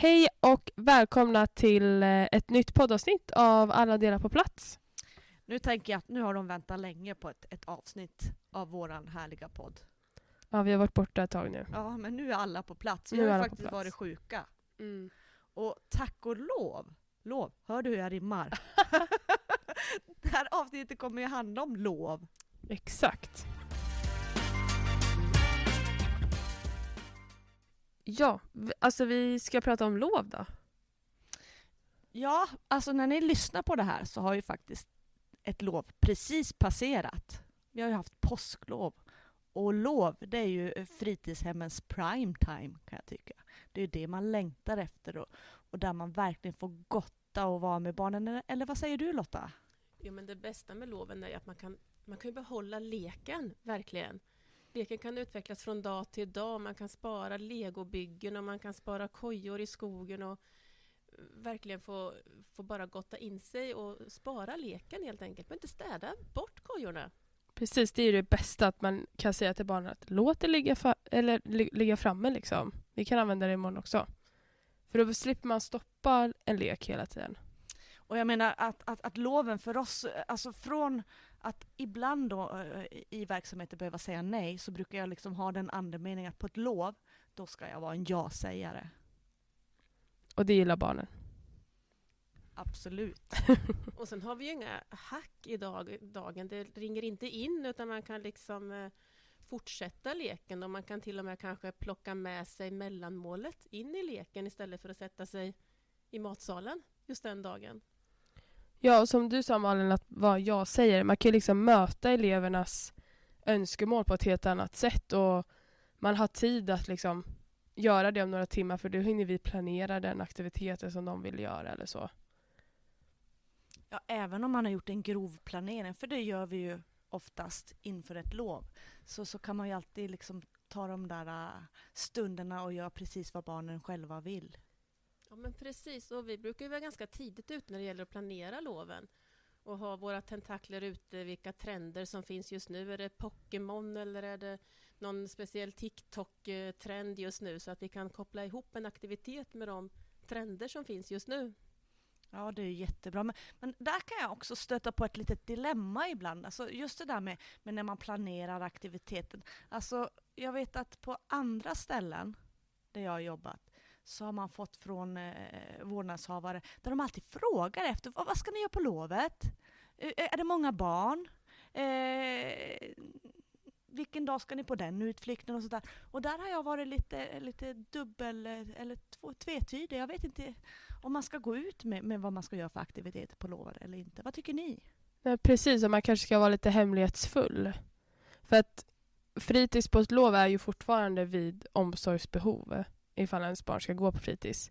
Hej och välkomna till eh, ett nytt poddavsnitt av Alla delar på plats. Nu tänker jag att nu har de väntat länge på ett, ett avsnitt av våran härliga podd. Ja, vi har varit borta ett tag nu. Ja, men nu är alla på plats. Vi Nu har ju faktiskt varit sjuka. Mm. Och tack och lov, lov, hör du hur jag rimmar? det här avsnittet kommer ju handla om lov. Exakt. Ja, alltså vi ska prata om lov då. Ja, alltså när ni lyssnar på det här så har ju faktiskt ett lov precis passerat. Vi har ju haft påsklov. Och lov, det är ju fritidshemmens prime time kan jag tycka. Det är ju det man längtar efter och, och där man verkligen får gotta och vara med barnen. Eller, vad säger du Lotta? Jo, men det bästa med loven är att man kan, man kan ju behålla leken, verkligen. Leken kan utvecklas från dag till dag. Man kan spara legobyggen och man kan spara kojor i skogen och eh, verkligen få, få bara gotta in sig och spara leken helt enkelt. Men inte städa bort kojorna. Precis, det är ju det bästa att man kan säga till barnen att låt det ligga, eller, li- ligga framme liksom. Vi kan använda det imorgon också. För då slipper man stoppa en lek hela tiden. Och jag menar att, att, att loven för oss, alltså från att ibland då eh, i verksamheten behöva säga nej, så brukar jag liksom ha den andemeningen att på ett lov, då ska jag vara en ja-sägare. Och det gillar barnen. Absolut. Och sen har vi ju inga hack i dag, dagen. Det ringer inte in utan man kan liksom eh, fortsätta leken och man kan till och med kanske plocka med sig mellanmålet in i leken istället för att sätta sig i matsalen just den dagen. Ja, och som du sa Malin, att vad jag säger, man kan ju liksom möta elevernas önskemål på ett helt annat sätt och man har tid att liksom göra det om några timmar för då hinner vi planera den aktiviteten som de vill göra eller så. Ja, även om man har gjort en grov planering, för det gör vi ju oftast inför ett lov, så, så kan man ju alltid liksom ta de där äh, stunderna och göra precis vad barnen själva vill. Ja, men precis. Och vi brukar ju vara ganska tidigt ute när det gäller att planera loven och ha våra tentakler ute, vilka trender som finns just nu. Är det Pokémon eller är det någon speciell TikTok-trend just nu så att vi kan koppla ihop en aktivitet med de trender som finns just nu. Ja, det är jättebra. Men, men där kan jag också stöta på ett litet dilemma ibland. Alltså just det där med, med när man planerar aktiviteten. Alltså, jag vet att på andra ställen där jag har jobbat så har man fått från eh, vårdnadshavare där de alltid frågar efter vad, vad ska ni göra på lovet? Är det många barn? Eh, vilken dag ska ni på den utflykten och sådär. Och där har jag varit lite, lite dubbel eh, eller två- tvetydig. Jag vet inte om man ska gå ut med, med vad man ska göra för aktiviteter på lovet eller inte. Vad tycker ni? Nej, precis, och man kanske ska vara lite hemlighetsfull. För att fritids på ett lov är ju fortfarande vid omsorgsbehov ifall ens barn ska gå på fritids.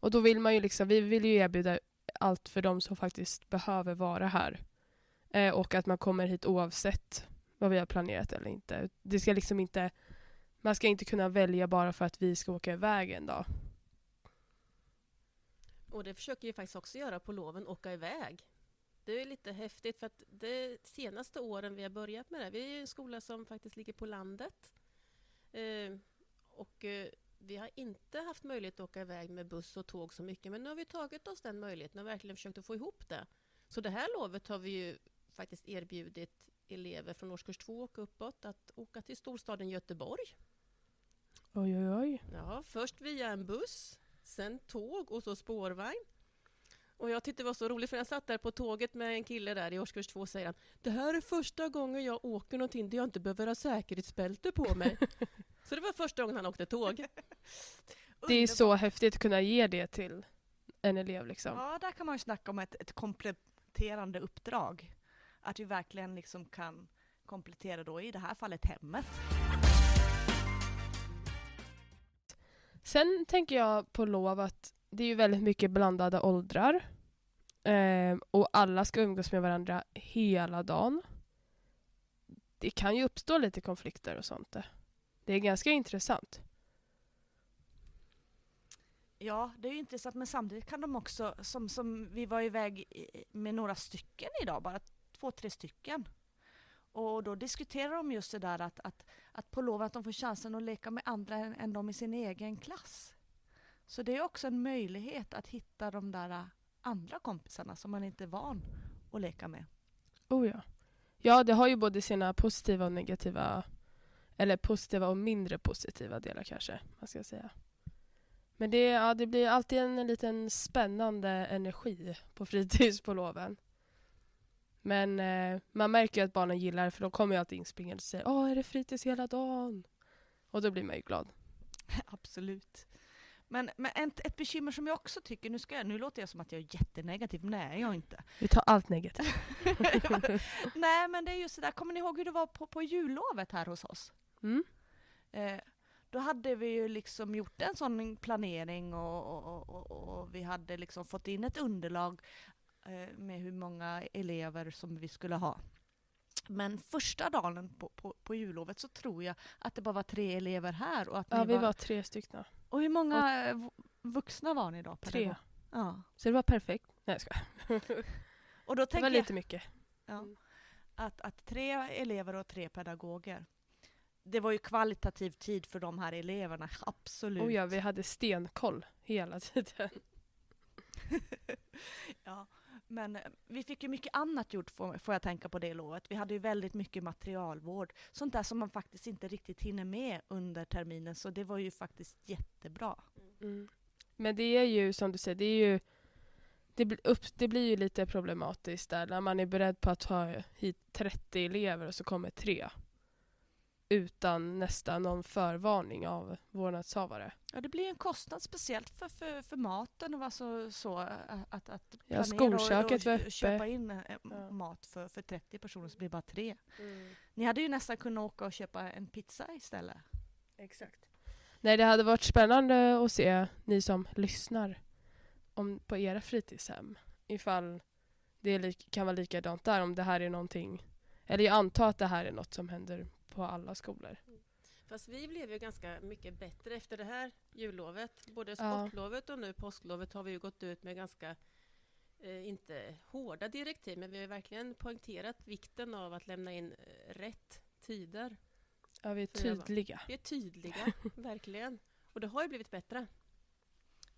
Och då vill man ju liksom, vi vill ju erbjuda allt för de som faktiskt behöver vara här. Eh, och att man kommer hit oavsett vad vi har planerat eller inte. Det ska liksom inte, man ska inte kunna välja bara för att vi ska åka iväg en dag. Och det försöker vi faktiskt också göra på loven, åka iväg. Det är lite häftigt för att de senaste åren vi har börjat med det, vi är ju en skola som faktiskt ligger på landet. Eh, och eh, vi har inte haft möjlighet att åka iväg med buss och tåg så mycket, men nu har vi tagit oss den möjligheten och verkligen försökt att få ihop det. Så det här lovet har vi ju faktiskt erbjudit elever från årskurs två och uppåt att åka till storstaden Göteborg. Oj, oj, oj. Ja, först via en buss, sen tåg och så spårvagn. Och jag tyckte det var så roligt för jag satt där på tåget med en kille där i årskurs två och säger han Det här är första gången jag åker någonting där jag inte behöver ha säkerhetsbälte på mig. så det var första gången han åkte tåg. Det är så häftigt att kunna ge det till en elev liksom. Ja, där kan man ju snacka om ett, ett kompletterande uppdrag. Att vi verkligen liksom kan komplettera då i det här fallet hemmet. Sen tänker jag på lov att det är ju väldigt mycket blandade åldrar. Eh, och alla ska umgås med varandra hela dagen. Det kan ju uppstå lite konflikter och sånt. där. Det är ganska intressant. Ja, det är ju intressant men samtidigt kan de också, som, som vi var iväg med några stycken idag, bara två, tre stycken. Och då diskuterar de just det där att, att, att på lov att de får chansen att leka med andra än, än de i sin egen klass. Så det är också en möjlighet att hitta de där andra kompisarna som man inte är van att leka med. Oh ja. Ja, det har ju både sina positiva och negativa, eller positiva och mindre positiva delar kanske, man ska säga. Men det, ja, det blir alltid en liten spännande energi på fritids på loven. Men eh, man märker ju att barnen gillar det för de kommer ju alltid inspringande och säger Åh, är det fritids hela dagen? Och då blir man ju glad. Absolut. Men, men ett, ett bekymmer som jag också tycker, nu, ska jag, nu låter jag som att jag är jättenegativ, men det är jag inte. Vi tar allt negativt. Nej men det är just det där, kommer ni ihåg hur det var på, på jullovet här hos oss? Mm. Eh, då hade vi ju liksom gjort en sån planering och, och, och, och vi hade liksom fått in ett underlag eh, med hur många elever som vi skulle ha. Men första dagen på, på, på jullovet så tror jag att det bara var tre elever här. Och att Ja, vi var tre stycken. Och hur många vu- vuxna var ni då? Tre. dag? Ja. Så det var perfekt. Nej, jag skojar. Och då Det tänker var jag lite mycket. ja, Mm. att, att tre elever och tre pedagoger. Det var ju kvalitativ tid för de här eleverna, absolut. Oh ja, vi hade stenkoll hela tiden. Ja, men eh, vi fick ju mycket annat gjort får, får jag tänka på det lovet. Vi hade ju väldigt mycket materialvård. Sånt där som man faktiskt inte riktigt hinner med under terminen. Så det var ju faktiskt jättebra. Mm. Men det är ju som du säger, det är ju det, blir upp, det blir ju lite problematiskt där när man är beredd på att ta hit 30 elever och så kommer tre. Utan nästan någon förvarning av vårdnadshavare. Ja, det blir en kostnad speciellt för, för, för maten och var så, så att, att Ja, planera och- skolköket och, var köpa in Ja. mat för, för 30 personer så blir det bara tre. Ni hade ju nästan kunnat åka och köpa en pizza istället. Exakt. Nej, det hade varit spännande att se, ni som lyssnar, om, på era fritidshem. Ifall det är lik, kan vara likadant där, om det här är någonting. Eller jag antar att det här är något som händer på alla skolor. Fast vi blev ju ganska mycket bättre efter det här jullovet. Både sportlovet och nu påsklovet har vi ju gått ut med ganska, eh, inte hårda direktiv, men vi har verkligen poängterat vikten av att lämna in eh, rätt tider. Ja, vi är tydliga. Vi är tydliga, verkligen. Och det har ju blivit bättre.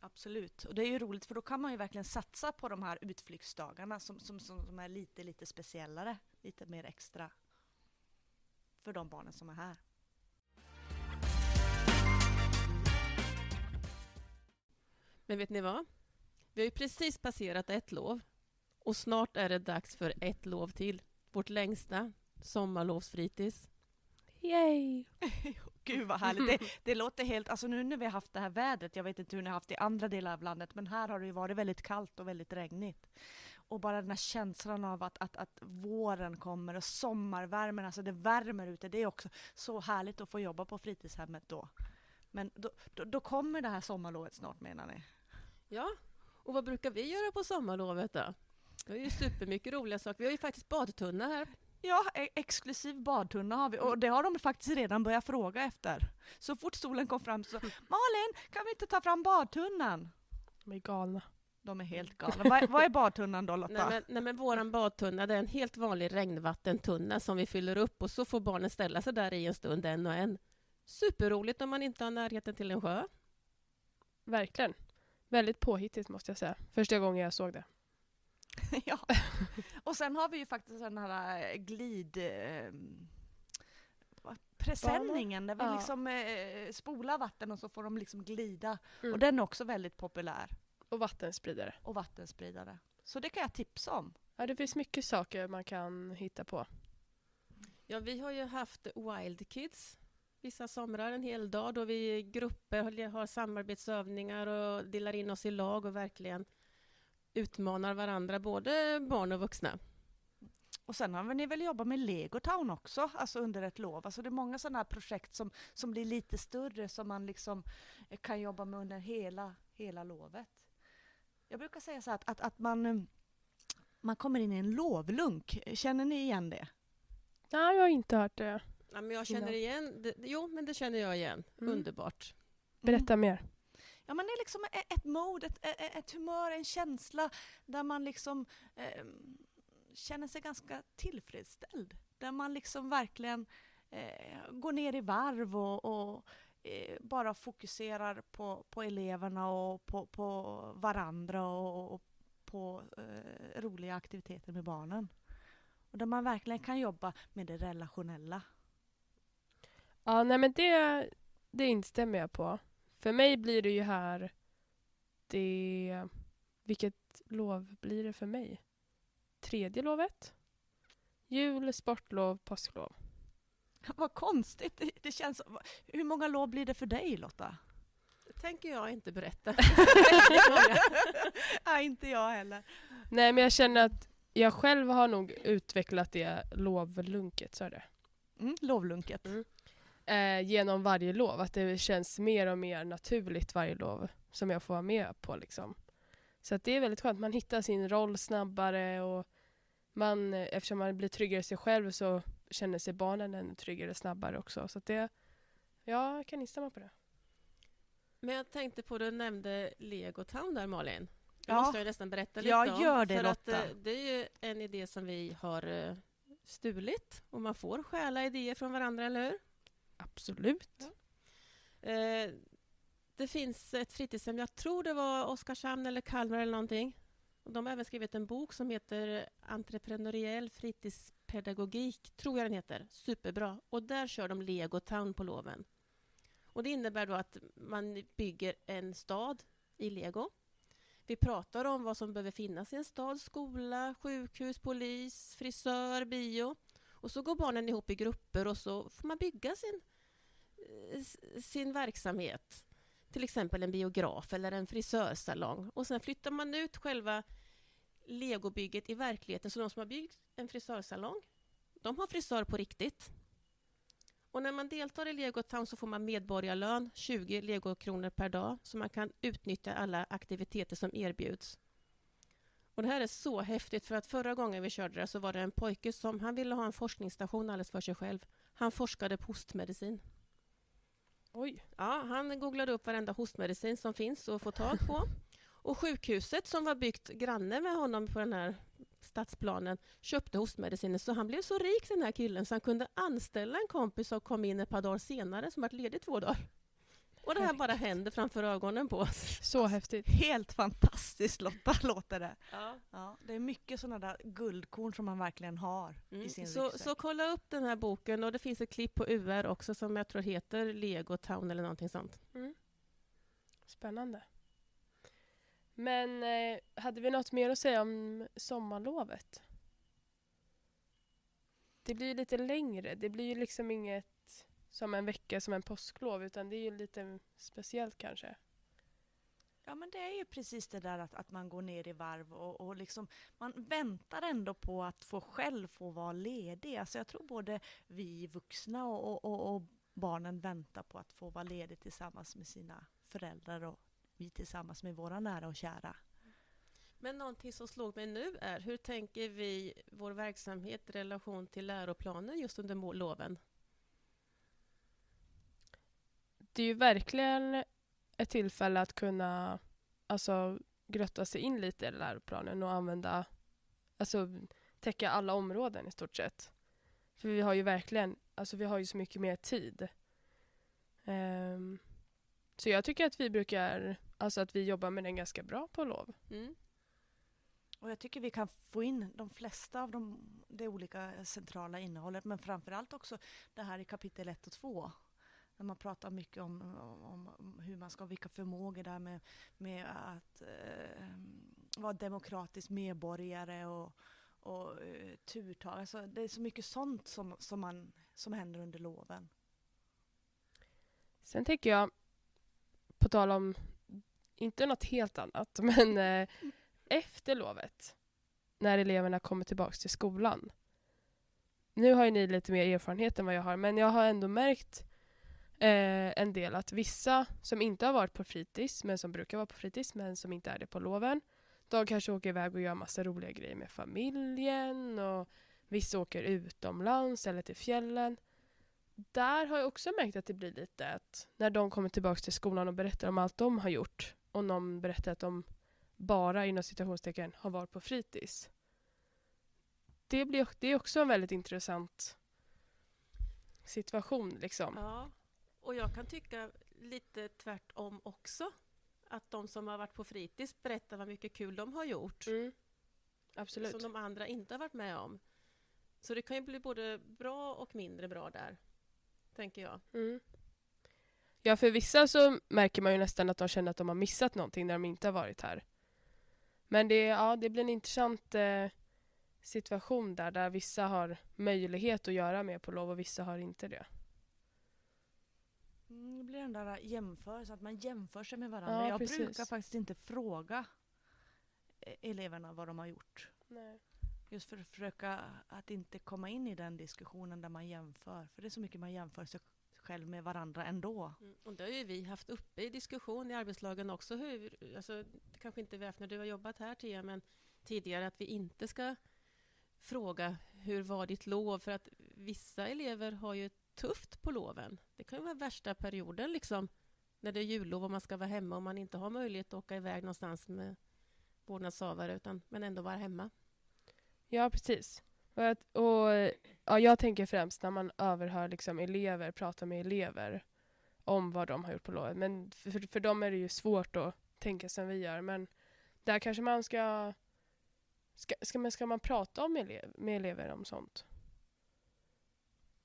Absolut. Och det är ju roligt för då kan man ju verkligen satsa på de här utflyktsdagarna som, som, som är lite, lite speciellare. Lite mer extra. För de barnen som är här. Men vet ni vad? Vi har ju precis passerat ett lov och snart är det dags för ett lov till. Vårt längsta sommarlovsfritids. Yay! Gud vad härligt. Det, det låter helt, alltså nu när vi har haft det här vädret, jag vet inte hur ni har haft det i andra delar av landet, men här har det ju varit väldigt kallt och väldigt regnigt. Och bara den här känslan av att, att, att våren kommer och sommarvärmen, alltså det värmer ute, det är också så härligt att få jobba på fritidshemmet då. Men då, då, då kommer det här sommarlovet snart menar ni? Ja, och vad brukar vi göra på sommarlovet då? Det är ju supermycket roliga saker. Vi har ju faktiskt badtunna här. Ja, e- exklusiv badtunna har vi och det har de faktiskt redan börjat fråga efter. Så fort solen kom fram så Malin, kan vi inte ta fram badtunnan? De är galna. De är helt galna. vad, är- vad är badtunnan då Lotta? Nej men, nej men våran badtunna det är en helt vanlig regnvattentunna som vi fyller upp och så får barnen ställa sig där i en stund en och en. Superroligt om man inte har närheten till en sjö. Verkligen. Väldigt påhittigt måste jag säga. Första gången jag såg det. ja. Och sen har vi ju faktiskt den här eh, glid... Eh, presenningen där vi Ja. liksom eh, spolar vatten och så får de liksom glida. Mm. Och den är också väldigt populär. Och vattenspridare. Och vattenspridare. Så det kan jag tipsa om. Ja, det finns mycket saker man kan hitta på. Ja, vi har ju haft Wild Kids vissa somrar, en hel dag då vi i grupper har- samarbetsövningar och delar in oss i lag och verkligen utmanar varandra, både barn och vuxna. Och sen har ni väl jobbat med Legotown också, alltså under ett lov. Alltså det är många sådana här projekt som, som blir lite större som man liksom kan jobba med under hela, hela lovet. Jag brukar säga så här att, att, att man, eh, man kommer in i en lovlunk. Känner ni igen det? Nej, jag har inte hört det. Ja, men jag känner igen, det, jo men det känner jag igen, Mm. underbart. Berätta mer. Ja, men det är liksom e- ett mode, ett, ett, ett humör, en känsla där man liksom eh, känner sig ganska tillfredsställd. Där man liksom verkligen eh, går ner i varv och, och eh, bara fokuserar på, på eleverna och på, på varandra och, och på eh, roliga aktiviteter med barnen. Och där man verkligen kan jobba med det relationella. Ja, nej men det, det instämmer jag på. För mig blir det ju här det... Vilket lov blir det för mig? Tredje lovet? Jul, sportlov, påsklov. Vad konstigt. Det, känns, hur många lov blir det för dig Lotta? Det tänker jag inte berätta. Nej, inte jag heller. Nej, men jag känner att jag själv har nog utvecklat det lovlunket, så är det. Mm, lovlunket. Mm. Eh, genom varje lov. Att det känns mer och mer naturligt varje lov som jag får vara med på. Liksom. Så att det är väldigt skönt. Man hittar sin roll snabbare och man, eh, eftersom man blir tryggare i sig själv så känner sig barnen ännu tryggare snabbare också. Så att det, ja, jag kan instämma på det. Men jag tänkte på, du nämnde Lego Town där Malin. Det Ja. måste jag nästan berätta lite Ja, om. gör det, för att, Lotta. eh, det är ju en idé som vi har eh, stulit och man får stjäla idéer från varandra, eller hur? Absolut. Eh, det finns ett fritidshem, jag tror det var Oskarshamn eller Kalmar eller någonting. Och de har även skrivit en bok som heter Entreprenöriell Pedagogik tror jag den heter. Superbra. Och där kör de Lego Town på loven. Och det innebär då att man bygger en stad i lego. Vi pratar om vad som behöver finnas i en stad. Skola, sjukhus, polis, frisör, bio. Och så går barnen ihop i grupper och så får man bygga sin, eh, sin verksamhet. Till exempel en biograf eller en frisörsalong. Och sen flyttar man ut själva legobygget i verkligheten. Så de som har byggt en frisörsalong, de har frisör på riktigt. Och när man deltar i Lego Town så får man medborgarlön, 20 legokronor per dag, så man kan utnyttja alla aktiviteter som erbjuds. Och det här är så häftigt, för att förra gången vi körde det så var det en pojke som han ville ha en forskningsstation alldeles för sig själv. Han forskade på hostmedicin. Oj. Ja, han googlade upp varenda hostmedicin som finns att få tag på. Och sjukhuset som var byggt granne med honom på den här stadsplanen köpte hostmedicinen så han blev så rik den här killen så han kunde anställa en kompis som kom in ett par dagar senare som varit ledig två dagar. Och det här bara händer framför ögonen på oss. Så häftigt. Helt fantastiskt Lotta, låter det. Ja. Ja, det är mycket sådana där guldkorn som man verkligen har i Mm. sin Så, ryggsäck. så kolla upp den här boken och det finns ett klipp på UR också som jag tror heter Lego Town eller någonting sånt. Spännande. Men eh, hade vi något mer att säga om sommarlovet? Det blir ju lite längre. Det blir ju liksom inget som en vecka som en påsklov utan det är ju lite speciellt kanske. Ja men det är ju precis det där att, att man går ner i varv och, och liksom man väntar ändå på att få själv få vara ledig. Alltså jag tror både vi vuxna och, och, och, barnen väntar på att få vara ledig tillsammans med sina föräldrar och vi tillsammans med våra nära och kära. Men någonting som slog mig nu är hur tänker vi vår verksamhet i relation till läroplanen just under loven? Det är ju verkligen ett tillfälle att kunna alltså, grotta sig in lite i läroplanen och använda, alltså täcka alla områden i stort sett. För vi har ju verkligen, alltså vi har ju så mycket mer tid. Ehm, så jag tycker att vi brukar, alltså att vi jobbar med den ganska bra på lov. Mm. Och jag tycker vi kan få in de flesta av de, det olika centrala innehållet men framförallt också det här i kapitel 1 och 2. När man pratar mycket om, om, om hur man ska, vilka förmågor där med, med att eh, vara demokratisk medborgare och, och eh, turtag. Alltså, det är så mycket sånt som, som, man, som händer under loven. Sen tänker jag, på tal om, inte något helt annat, men eh, efter lovet, när eleverna kommer tillbaka till skolan. Nu har ju ni lite mer erfarenhet än vad jag har, men jag har ändå märkt eh, en del att vissa som inte har varit på fritids, men som brukar vara på fritids, men som inte är det på loven, de kanske åker iväg och gör massa roliga grejer med familjen och vissa åker utomlands eller till fjällen där har jag också märkt att det blir lite att när de kommer tillbaka till skolan och berättar om allt de har gjort och någon berättar att de bara inom citationstecken har varit på fritids. Det, blir, det är också en väldigt intressant situation liksom. Ja. Och jag kan tycka lite tvärtom också. Att de som har varit på fritids berättar vad mycket kul de har gjort. Mm. Absolut. Som de andra inte har varit med om. Så det kan ju bli både bra och mindre bra där. Tänker jag. Mm. Ja, för vissa så märker man ju nästan att de känner att de har missat någonting när de inte har varit här. Men det, ja, det blir en intressant eh, situation där, där vissa har möjlighet att göra mer på lov och vissa har inte det. Mm, det blir den där jämförelsen, att man jämför sig med varandra. Ja, jag precis. brukar faktiskt inte fråga eh, eleverna vad de har gjort. Nej. Just för att försöka att inte komma in i den diskussionen där man jämför. För det är så mycket man jämför sig själv med varandra ändå. Mm. Och det har ju vi haft uppe i diskussion i arbetslagen också. Hur, alltså, det kanske inte vi haft när du har jobbat här Tia, men tidigare att vi inte ska fråga hur var ditt lov? För att vissa elever har ju tufft på loven. Det kan ju vara värsta perioden liksom när det är jullov och man ska vara hemma och man inte har möjlighet att åka iväg någonstans med vårdnadshavare utan men ändå vara hemma. Ja, precis. Och, att, och, ja, jag tänker främst när man överhör liksom elever, pratar med elever om vad de har gjort på lovet. Men för, för dem är det ju svårt att tänka som vi gör. Men där kanske man ska... Ska, ska, man, ska man prata om elev, med elever om sånt?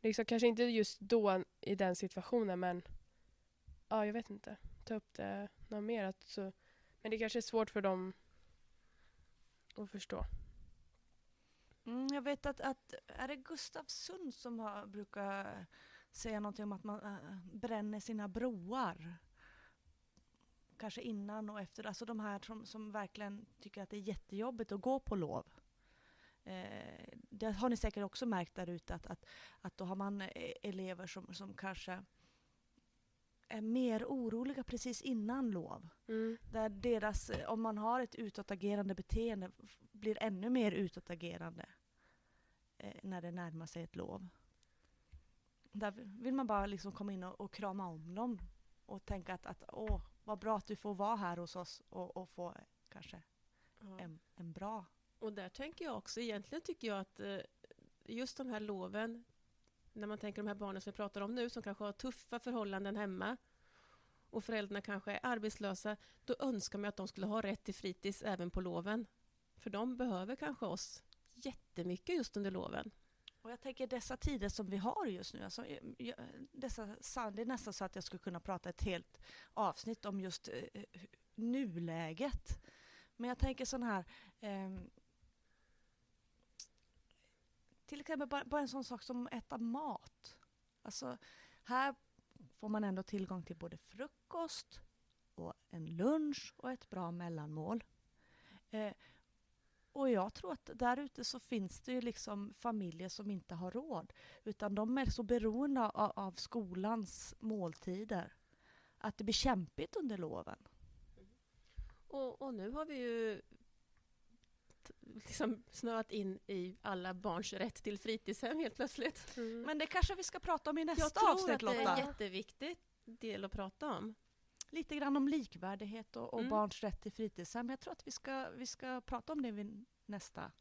Liksom, kanske inte just då i den situationen, men ja, jag vet inte. Ta upp det något mer. Att, så, men det kanske är svårt för dem att förstå. Mm, jag vet att, att är det Gustav Sund som har, brukar säga någonting om att man äh, bränner sina broar? Kanske innan och efter, alltså de här som, som verkligen tycker att det är jättejobbigt att gå på lov. Eh, det har ni säkert också märkt där ute att, att, att då har man eh, elever som, som kanske är mer oroliga precis innan lov. Mm. Där deras, eh, om man har ett utåtagerande beteende, blir ännu mer utåtagerande eh, när det närmar sig ett lov. Där vill man bara liksom komma in och, och krama om dem och tänka att, att åh, vad bra att du får vara här hos oss och, och få eh, kanske en, en bra... Och där tänker jag också, egentligen tycker jag att eh, just de här loven, när man tänker de här barnen som vi pratar om nu, som kanske har tuffa förhållanden hemma och föräldrarna kanske är arbetslösa, då önskar man att de skulle ha rätt till fritids även på loven. För de behöver kanske oss jättemycket just under loven. Och jag tänker dessa tider som vi har just nu, alltså, eh, jag, dessa, det är nästan så att jag skulle kunna prata ett helt avsnitt om just eh, nuläget. Men jag tänker sån här, eh, till exempel bara, bara en sån sak som att äta mat. Alltså, här får man ändå tillgång till både frukost och en lunch och ett bra mellanmål. Eh, och jag tror att där ute så finns det ju liksom familjer som inte har råd. Utan de är så beroende av, av skolans måltider. Att det blir kämpigt under loven. Och, och nu har vi ju liksom snöat in i alla barns rätt till fritidshem helt plötsligt. Mm. Men det kanske vi ska prata om i nästa jag tror avsnitt att det är Lotta. en jätteviktig del att prata om. Lite grann om likvärdighet och, och Mm. barns rätt till fritidshem. Jag tror att vi ska, vi ska prata om det vid nästa.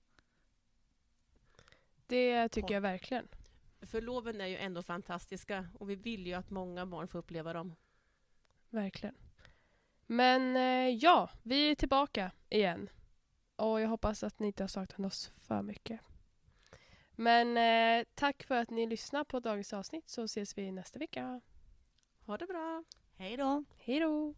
Det tycker jag verkligen. För loven är ju ändå fantastiska och vi vill ju att många barn får uppleva dem. Verkligen. Men eh, ja, vi är tillbaka igen. Och jag hoppas att ni inte har saknat oss för mycket. Men eh, tack för att ni lyssnar på dagens avsnitt så ses vi nästa vecka. Ha det bra! Hej då! Hej då!